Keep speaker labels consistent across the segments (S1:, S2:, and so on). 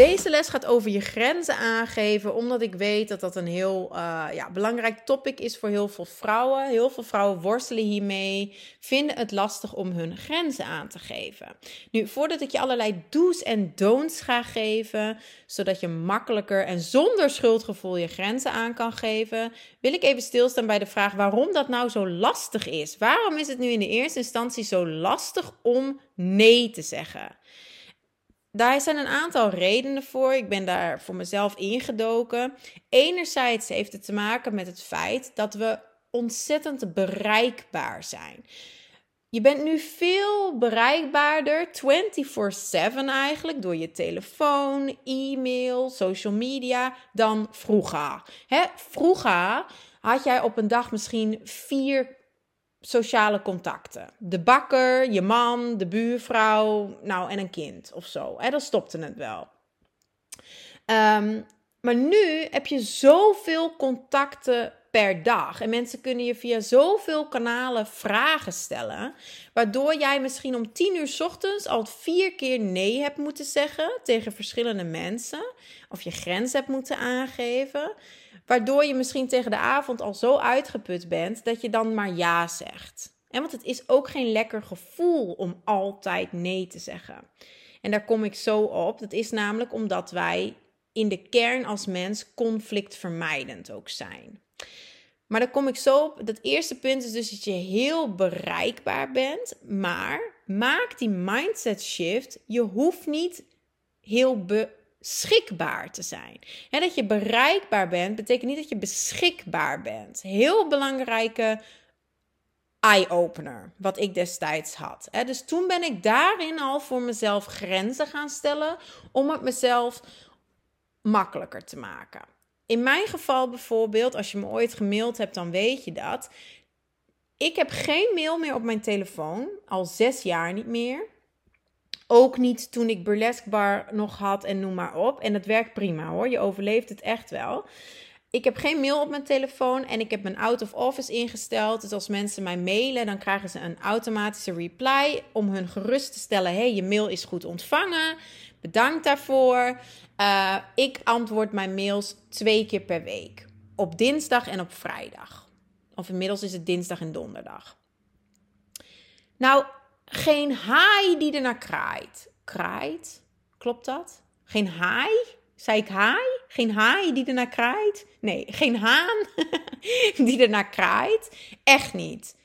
S1: Deze les gaat over je grenzen aangeven, omdat ik weet dat dat een heel uh, ja, belangrijk topic is voor heel veel vrouwen. Heel veel vrouwen worstelen hiermee, vinden het lastig om hun grenzen aan te geven. Nu, voordat ik je allerlei do's en don'ts ga geven, zodat je makkelijker en zonder schuldgevoel je grenzen aan kan geven, wil ik even stilstaan bij de vraag waarom dat nou zo lastig is. Waarom is het nu in de eerste instantie zo lastig om nee te zeggen? Daar zijn een aantal redenen voor. Ik ben daar voor mezelf ingedoken. Enerzijds heeft het te maken met het feit dat we ontzettend bereikbaar zijn. Je bent nu veel bereikbaarder, 24/7 eigenlijk, door je telefoon, e-mail, social media, dan vroeger. Hè? Vroeger had jij op een dag misschien vier sociale contacten. De bakker, je man, de buurvrouw, nou en een kind of zo. Hè, stopte het wel. Ehm, maar nu heb je zoveel contacten per dag. En mensen kunnen je via zoveel kanalen vragen stellen. Waardoor jij misschien om tien uur s ochtends al vier keer nee hebt moeten zeggen tegen verschillende mensen. Of je grens hebt moeten aangeven. Waardoor je misschien tegen de avond al zo uitgeput bent dat je dan maar ja zegt. En want het is ook geen lekker gevoel om altijd nee te zeggen. En daar kom ik zo op. Dat is namelijk omdat wij in de kern als mens conflictvermijdend ook zijn. Maar daar kom ik zo op. Dat eerste punt is dus dat je heel bereikbaar bent. Maar maak die mindset shift. Je hoeft niet heel be beschikbaar te zijn. En dat je bereikbaar bent, betekent niet dat je beschikbaar bent. Heel belangrijke eye-opener, wat ik destijds had. Dus toen ben ik daarin al voor mezelf grenzen gaan stellen om het mezelf makkelijker te maken. In mijn geval bijvoorbeeld, als je me ooit gemaild hebt, dan weet je dat. Ik heb geen mail meer op mijn telefoon, al zes jaar niet meer. Ook niet toen ik Burlesque Bar nog had en noem maar op. En het werkt prima hoor, je overleeft het echt wel. Ik heb geen mail op mijn telefoon en ik heb mijn out of office ingesteld. Dus als mensen mij mailen, dan krijgen ze een automatische reply om hun gerust te stellen: hey, je mail is goed ontvangen. Bedankt daarvoor. Uh, ik antwoord mijn mails twee keer per week. Op dinsdag en op vrijdag. Of inmiddels is het dinsdag en donderdag. Nou, geen haai die er naar kraait. Kraait? Klopt dat? Geen haai? Zei ik haai? Geen haai die er naar kraait? Nee, geen haan die er naar kraait. Echt niet.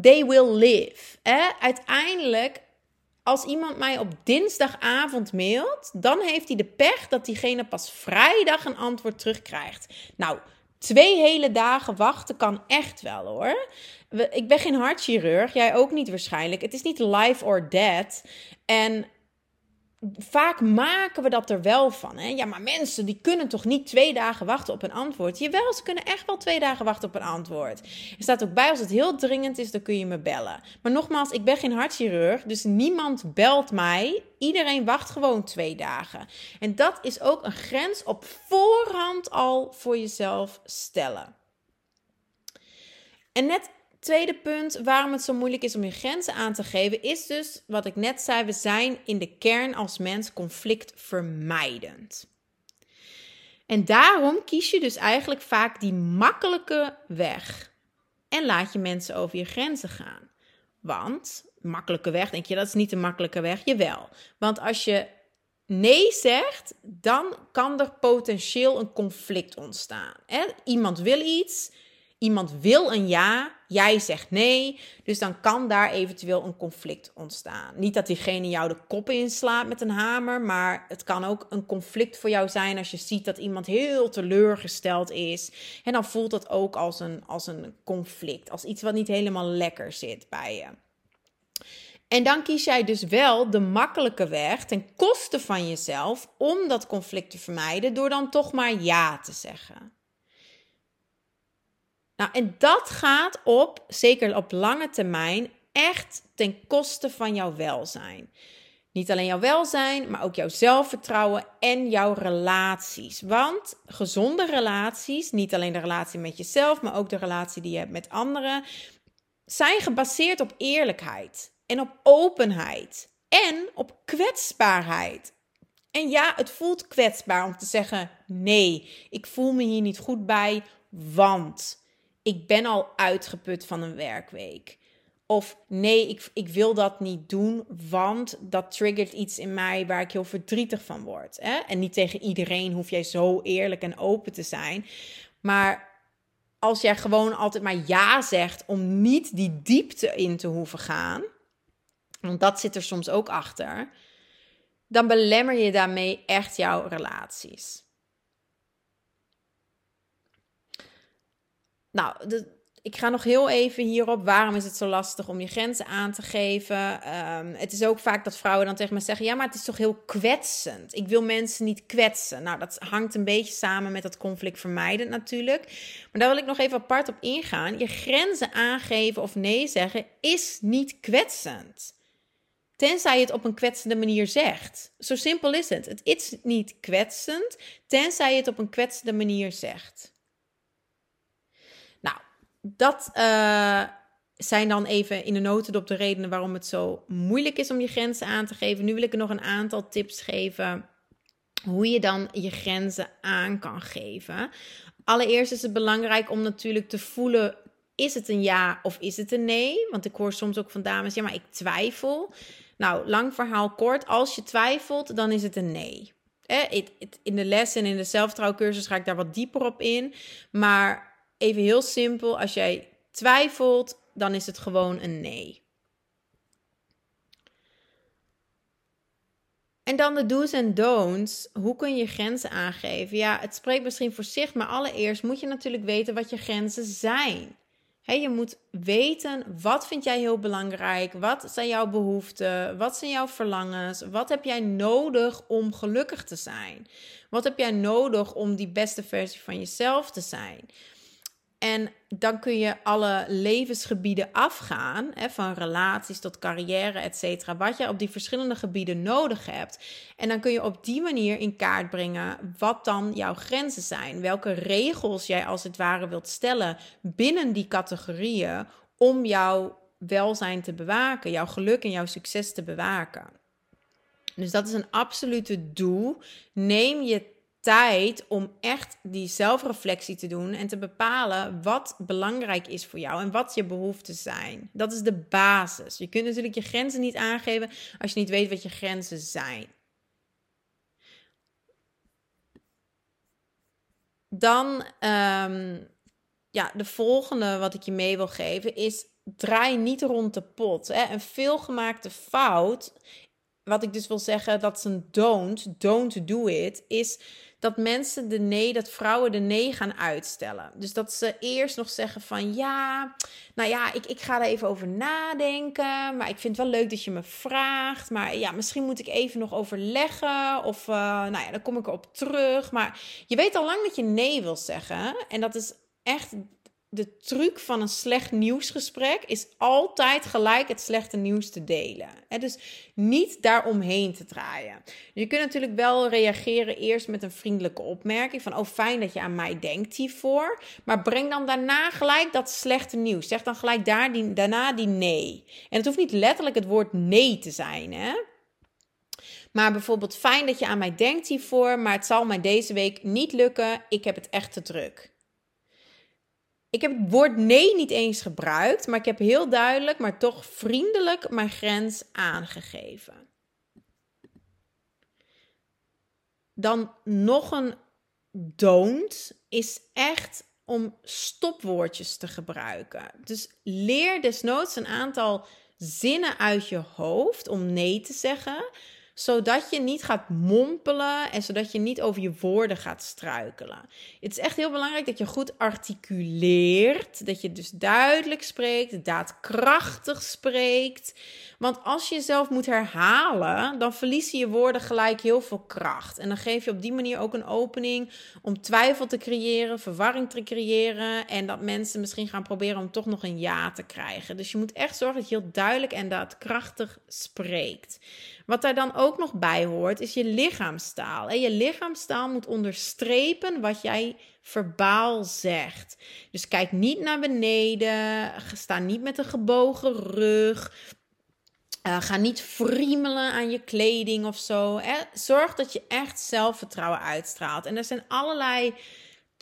S1: They will live. Uiteindelijk, als iemand mij op dinsdagavond mailt, dan heeft hij de pech dat diegene pas vrijdag een antwoord terugkrijgt. Nou, Twee hele dagen wachten kan echt wel hoor. Ik ben geen hartchirurg, jij ook niet waarschijnlijk. Het is niet life or death. En vaak maken we dat er wel van. Hè? Ja, maar mensen die kunnen toch niet twee dagen wachten op een antwoord? Jawel, ze kunnen echt wel twee dagen wachten op een antwoord. Er staat ook bij, als het heel dringend is, dan kun je me bellen. Maar nogmaals, ik ben geen hartchirurg, dus niemand belt mij. Iedereen wacht gewoon twee dagen. En dat is ook een grens op voorhand al voor jezelf stellen. En net Tweede punt waarom het zo moeilijk is om je grenzen aan te geven, is dus wat ik net zei: we zijn in de kern als mens conflictvermijdend. En daarom kies je dus eigenlijk vaak die makkelijke weg en laat je mensen over je grenzen gaan. Want, makkelijke weg, denk je dat is niet de makkelijke weg? Jawel. Want als je nee zegt, dan kan er potentieel een conflict ontstaan. Iemand wil iets, Iemand wil een ja, jij zegt nee. Dus dan kan daar eventueel een conflict ontstaan. Niet dat diegene jou de kop inslaat met een hamer, maar het kan ook een conflict voor jou zijn als je ziet dat iemand heel teleurgesteld is. En dan voelt dat ook als een, als een conflict, als iets wat niet helemaal lekker zit bij je. En dan kies jij dus wel de makkelijke weg ten koste van jezelf om dat conflict te vermijden door dan toch maar ja te zeggen. Nou, en dat gaat op, zeker op lange termijn, echt ten koste van jouw welzijn. Niet alleen jouw welzijn, maar ook jouw zelfvertrouwen en jouw relaties. Want gezonde relaties, niet alleen de relatie met jezelf, maar ook de relatie die je hebt met anderen, zijn gebaseerd op eerlijkheid en op openheid en op kwetsbaarheid. En ja, het voelt kwetsbaar om te zeggen: nee, ik voel me hier niet goed bij, want ik ben al uitgeput van een werkweek. Of nee, ik, ik wil dat niet doen, want dat triggert iets in mij waar ik heel verdrietig van word. Hè? En niet tegen iedereen hoef jij zo eerlijk en open te zijn. Maar als jij gewoon altijd maar ja zegt om niet die diepte in te hoeven gaan, want dat zit er soms ook achter, dan belemmer je daarmee echt jouw relaties. Nou, ik ga nog heel even hierop. Waarom is het zo lastig om je grenzen aan te geven? Ehm, het is ook vaak dat vrouwen dan tegen me zeggen: Ja, maar het is toch heel kwetsend. Ik wil mensen niet kwetsen. Nou, dat hangt een beetje samen met dat conflict vermijden natuurlijk. Maar daar wil ik nog even apart op ingaan. Je grenzen aangeven of nee zeggen is niet kwetsend. Tenzij je het op een kwetsende manier zegt. Zo simpel is het. Het is niet kwetsend, tenzij je het op een kwetsende manier zegt dat uh, zijn dan even in de notendop de redenen waarom het zo moeilijk is om je grenzen aan te geven. Nu wil ik er nog een aantal tips geven hoe je dan je grenzen aan kan geven. Allereerst is het belangrijk om natuurlijk te voelen: is het een ja of is het een nee? Want ik hoor soms ook van dames: ja, maar ik twijfel. Nou, lang verhaal kort. Als je twijfelt, dan is het een nee. In de les en in de zelfvertrouwcursus ga ik daar wat dieper op in. Maar even heel simpel, als jij twijfelt, dan is het gewoon een nee. En dan de do's en don'ts. Hoe kun je grenzen aangeven? Ja, het spreekt misschien voor zich, maar allereerst moet je natuurlijk weten wat je grenzen zijn. je moet weten wat vind jij heel belangrijk, wat zijn jouw behoeften, wat zijn jouw verlangens, wat heb jij nodig om gelukkig te zijn? Wat heb jij nodig om die beste versie van jezelf te zijn? En dan kun je alle levensgebieden afgaan, hè, van relaties tot carrière, et cetera, wat je op die verschillende gebieden nodig hebt. En dan kun je op die manier in kaart brengen wat dan jouw grenzen zijn. Welke regels jij als het ware wilt stellen binnen die categorieën om jouw welzijn te bewaken, jouw geluk en jouw succes te bewaken. Dus dat is een absolute doel. Neem je tijd om echt die zelfreflectie te doen en te bepalen wat belangrijk is voor jou en wat je behoeften zijn. Dat is de basis. Je kunt natuurlijk je grenzen niet aangeven als je niet weet wat je grenzen zijn. Dan, um, ja, de volgende wat ik je mee wil geven is: draai niet rond de pot. Hè. Een veelgemaakte fout, wat ik dus wil zeggen, dat is een don't, don't do it, is dat mensen de nee, dat vrouwen de nee gaan uitstellen. Dus dat ze eerst nog zeggen van ja, nou ja, ik, ik ga er even over nadenken. Maar ik vind het wel leuk dat je me vraagt. Maar ja, misschien moet ik even nog overleggen. Of uh, nou ja, dan kom ik erop terug. Maar je weet al lang dat je nee wil zeggen. En dat is echt de truc van een slecht nieuwsgesprek is altijd gelijk het slechte nieuws te delen. Dus niet daaromheen te draaien. Je kunt natuurlijk wel reageren eerst met een vriendelijke opmerking van oh fijn dat je aan mij denkt hiervoor, maar breng dan daarna gelijk dat slechte nieuws. Zeg dan gelijk daar die, daarna die nee. En het hoeft niet letterlijk het woord nee te zijn, hè? Maar bijvoorbeeld fijn dat je aan mij denkt hiervoor, maar het zal mij deze week niet lukken. Ik heb het echt te druk. Ik heb het woord nee niet eens gebruikt, maar ik heb heel duidelijk, maar toch vriendelijk mijn grens aangegeven. Dan nog een don't is echt om stopwoordjes te gebruiken. Dus leer desnoods een aantal zinnen uit je hoofd om nee te zeggen, zodat je niet gaat mompelen en zodat je niet over je woorden gaat struikelen. Het is echt heel belangrijk dat je goed articuleert, dat je dus duidelijk spreekt, daadkrachtig spreekt. Want als je jezelf moet herhalen, dan verliezen je woorden gelijk heel veel kracht. En dan geef je op die manier ook een opening om twijfel te creëren, verwarring te creëren en dat mensen misschien gaan proberen om toch nog een ja te krijgen. Dus je moet echt zorgen dat je heel duidelijk en daadkrachtig spreekt. Wat daar dan ook nog bij hoort, is je lichaamstaal. En je lichaamstaal moet onderstrepen wat jij verbaal zegt. Dus kijk niet naar beneden, sta niet met een gebogen rug. Uh, ga niet friemelen aan je kleding of zo. Zorg dat je echt zelfvertrouwen uitstraalt. En er zijn allerlei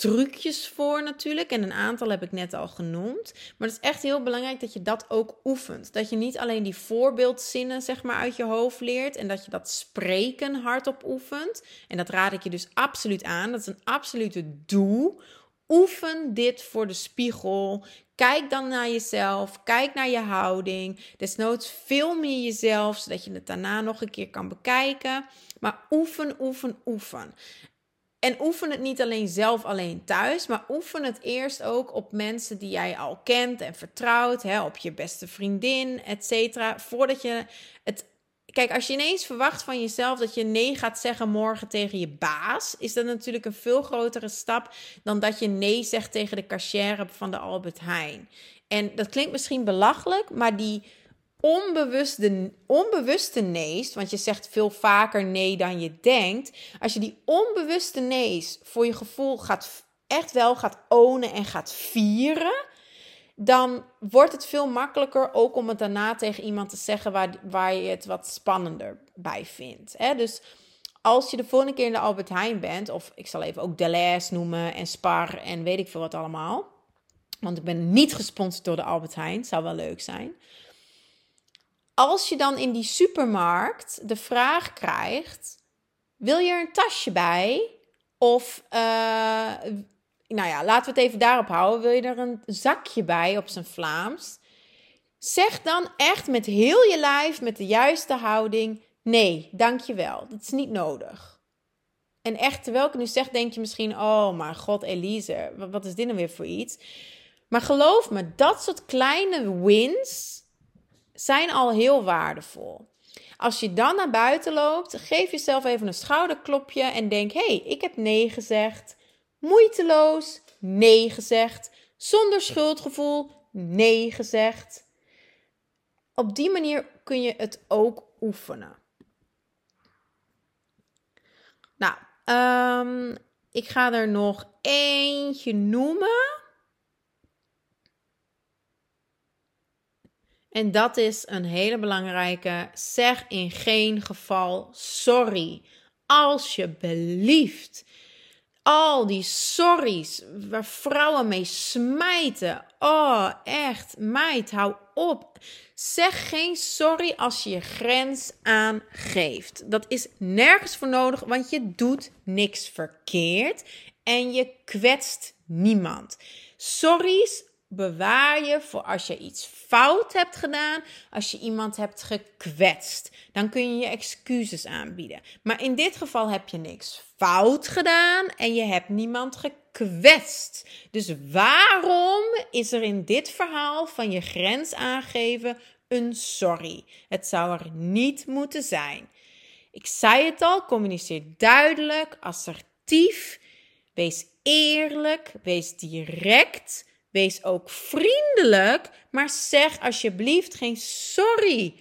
S1: trucjes voor natuurlijk. En een aantal heb ik net al genoemd. Maar het is echt heel belangrijk dat je dat ook oefent. Dat je niet alleen die voorbeeldzinnen zeg maar uit je hoofd leert. En dat je dat spreken hardop oefent. En dat raad ik je dus absoluut aan. Dat is een absolute doel. Oefen dit voor de spiegel. Kijk dan naar jezelf. Kijk naar je houding. Desnoods film je jezelf, zodat je het daarna nog een keer kan bekijken. Maar oefen, oefen, oefen. En oefen het niet alleen zelf alleen thuis, maar oefen het eerst ook op mensen die jij al kent en vertrouwt, hè, op je beste vriendin, et cetera. Voordat je het. Kijk, als je ineens verwacht van jezelf dat je nee gaat zeggen morgen tegen je baas, is dat natuurlijk een veel grotere stap dan dat je nee zegt tegen de cashier van de Albert Heijn. En dat klinkt misschien belachelijk, maar die onbewuste, onbewuste nee's, want je zegt veel vaker nee dan je denkt. Als je die onbewuste nee's voor je gevoel gaat, echt wel gaat ownen en gaat vieren, dan wordt het veel makkelijker ook om het daarna tegen iemand te zeggen waar, waar je het wat spannender bij vindt. Hè? Dus als je de volgende keer in de Albert Heijn bent, of ik zal even ook Deleuze noemen en Spar en weet ik veel wat allemaal. Want ik ben niet gesponsord door de Albert Heijn, zou wel leuk zijn als je dan in die supermarkt de vraag krijgt: wil je er een tasje bij? Of, uh, nou ja, laten we het even daarop houden. Wil je er een zakje bij op zijn Vlaams? Zeg dan echt met heel je lijf, met de juiste houding: nee, dankjewel. Dat is niet nodig. En echt, terwijl ik nu zeg, denk je misschien: oh mijn god, Elise, wat is dit nou weer voor iets? Maar geloof me, dat soort kleine wins zijn al heel waardevol. Als je dan naar buiten loopt, geef jezelf even een schouderklopje en denk: hé, hey, ik heb nee gezegd. Moeiteloos nee gezegd. Zonder schuldgevoel nee gezegd. Op die manier kun je het ook oefenen. Nou, um, ik ga er nog eentje noemen. En dat is een hele belangrijke. Zeg in geen geval sorry. Alsjeblieft. Al die sorry's waar vrouwen mee smijten. Oh, echt. Meid, hou op. Zeg geen sorry als je je grens aangeeft. Dat is nergens voor nodig, want je doet niks verkeerd en je kwetst niemand. Sorry's bewaar je voor als je iets fout hebt gedaan, als je iemand hebt gekwetst. Dan kun je je excuses aanbieden. Maar in dit geval heb je niks fout gedaan en je hebt niemand gekwetst. Dus waarom is er in dit verhaal van je grens aangeven een sorry? Het zou er niet moeten zijn. Ik zei het al, communiceer duidelijk, assertief, wees eerlijk, wees direct. Wees ook vriendelijk, maar zeg alsjeblieft geen sorry.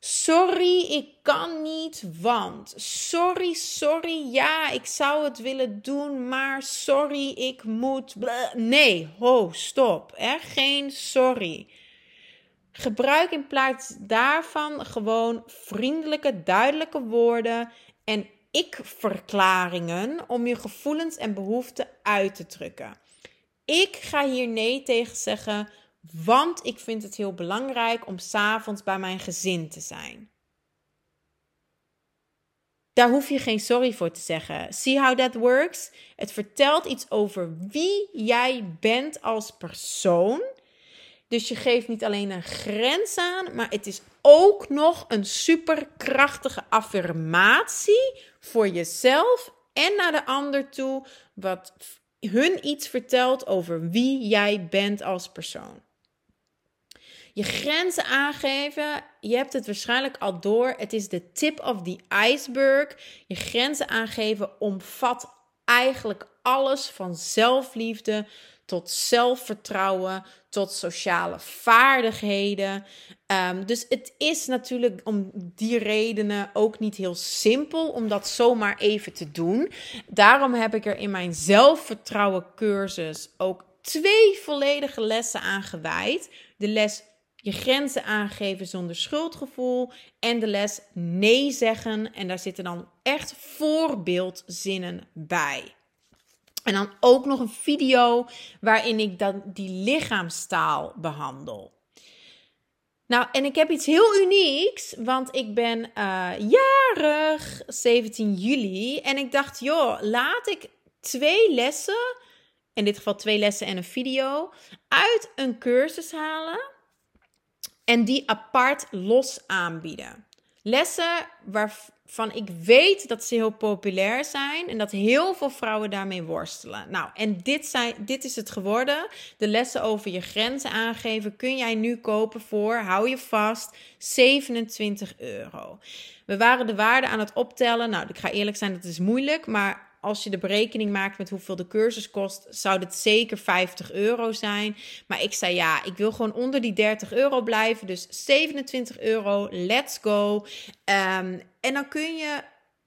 S1: Sorry, ik kan niet, want. Sorry, sorry, ja, ik zou het willen doen, maar sorry, ik moet. Nee, ho, stop. Geen sorry. Gebruik in plaats daarvan gewoon vriendelijke, duidelijke woorden en ik-verklaringen om je gevoelens en behoeften uit te drukken. Ik ga hier nee tegen zeggen, want ik vind het heel belangrijk om s'avonds bij mijn gezin te zijn. Daar hoef je geen sorry voor te zeggen. See how that works? Het vertelt iets over wie jij bent als persoon. Dus je geeft niet alleen een grens aan, maar het is ook nog een superkrachtige affirmatie voor jezelf en naar de ander toe, wat hun iets vertelt over wie jij bent als persoon. Je grenzen aangeven, je hebt het waarschijnlijk al door. Het is de tip of the iceberg. Je grenzen aangeven omvat eigenlijk alles van zelfliefde tot zelfvertrouwen, tot sociale vaardigheden. Ehm, dus het is natuurlijk om die redenen ook niet heel simpel om dat zomaar even te doen. Daarom heb ik er in mijn zelfvertrouwen cursus ook twee volledige lessen aan gewijd. De les je grenzen aangeven zonder schuldgevoel en de les nee zeggen. En daar zitten dan echt voorbeeldzinnen bij. En dan ook nog een video waarin ik dan die lichaamstaal behandel. Nou, en ik heb iets heel unieks, want ik ben uh, jarig 17 juli. En ik dacht, joh, laat ik twee lessen, in dit geval twee lessen en een video, uit een cursus halen en die apart los aanbieden. Lessen waarvan ik weet dat ze heel populair zijn en dat heel veel vrouwen daarmee worstelen. Nou, en dit, zijn, dit is het geworden. De lessen over je grenzen aangeven kun jij nu kopen voor, hou je vast, 27 euro. We waren de waarde aan het optellen. Nou, ik ga eerlijk zijn, dat is moeilijk, maar als je de berekening maakt met hoeveel de cursus kost, zou dit zeker 50 euro zijn. Maar ik zei ja, ik wil gewoon onder die 30 euro blijven. Dus 27 euro, let's go. Ehm, en dan kun je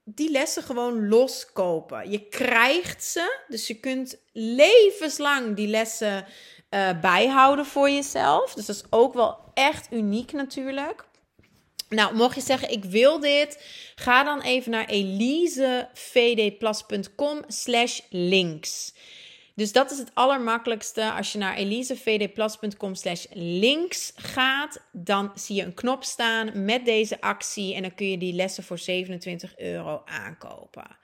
S1: die lessen gewoon loskopen. Je krijgt ze, dus je kunt levenslang die lessen uh, bijhouden voor jezelf. Dus dat is ook wel echt uniek natuurlijk. Nou, mocht je zeggen, ik wil dit, ga dan even naar elisevdplas.com slash links. Dus dat is het allermakkelijkste. Als je naar elisevdplas.com slash links gaat, dan zie je een knop staan met deze actie en dan kun je die lessen voor 27 euro aankopen.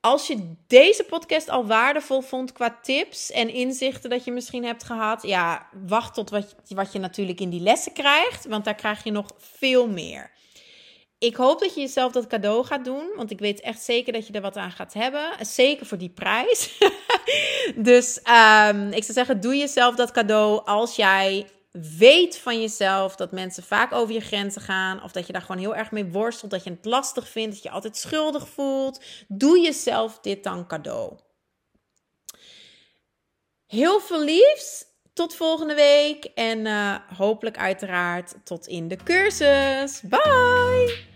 S1: Als je deze podcast al waardevol vond qua tips en inzichten dat je misschien hebt gehad, ja, wacht tot wat, wat je natuurlijk in die lessen krijgt, want daar krijg je nog veel meer. Ik hoop dat je jezelf dat cadeau gaat doen, want ik weet echt zeker dat je er wat aan gaat hebben. Zeker voor die prijs. dus um, ik zou zeggen, doe jezelf dat cadeau als jij weet van jezelf dat mensen vaak over je grenzen gaan. Of dat je daar gewoon heel erg mee worstelt. Dat je het lastig vindt. Dat je altijd schuldig voelt. Doe jezelf dit dan cadeau. Heel veel liefs. Tot volgende week. En uh, hopelijk uiteraard tot in de cursus. Bye!